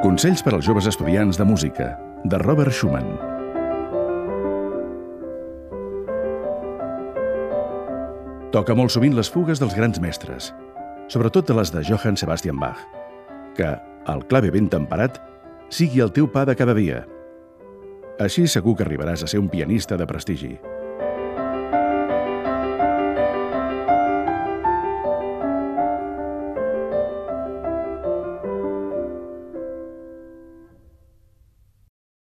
Consells per als joves estudiants de música, de Robert Schumann. Toca molt sovint les fugues dels grans mestres, sobretot de les de Johann Sebastian Bach. Que el clave ben temperat sigui el teu pa de cada dia. Així segur que arribaràs a ser un pianista de prestigi.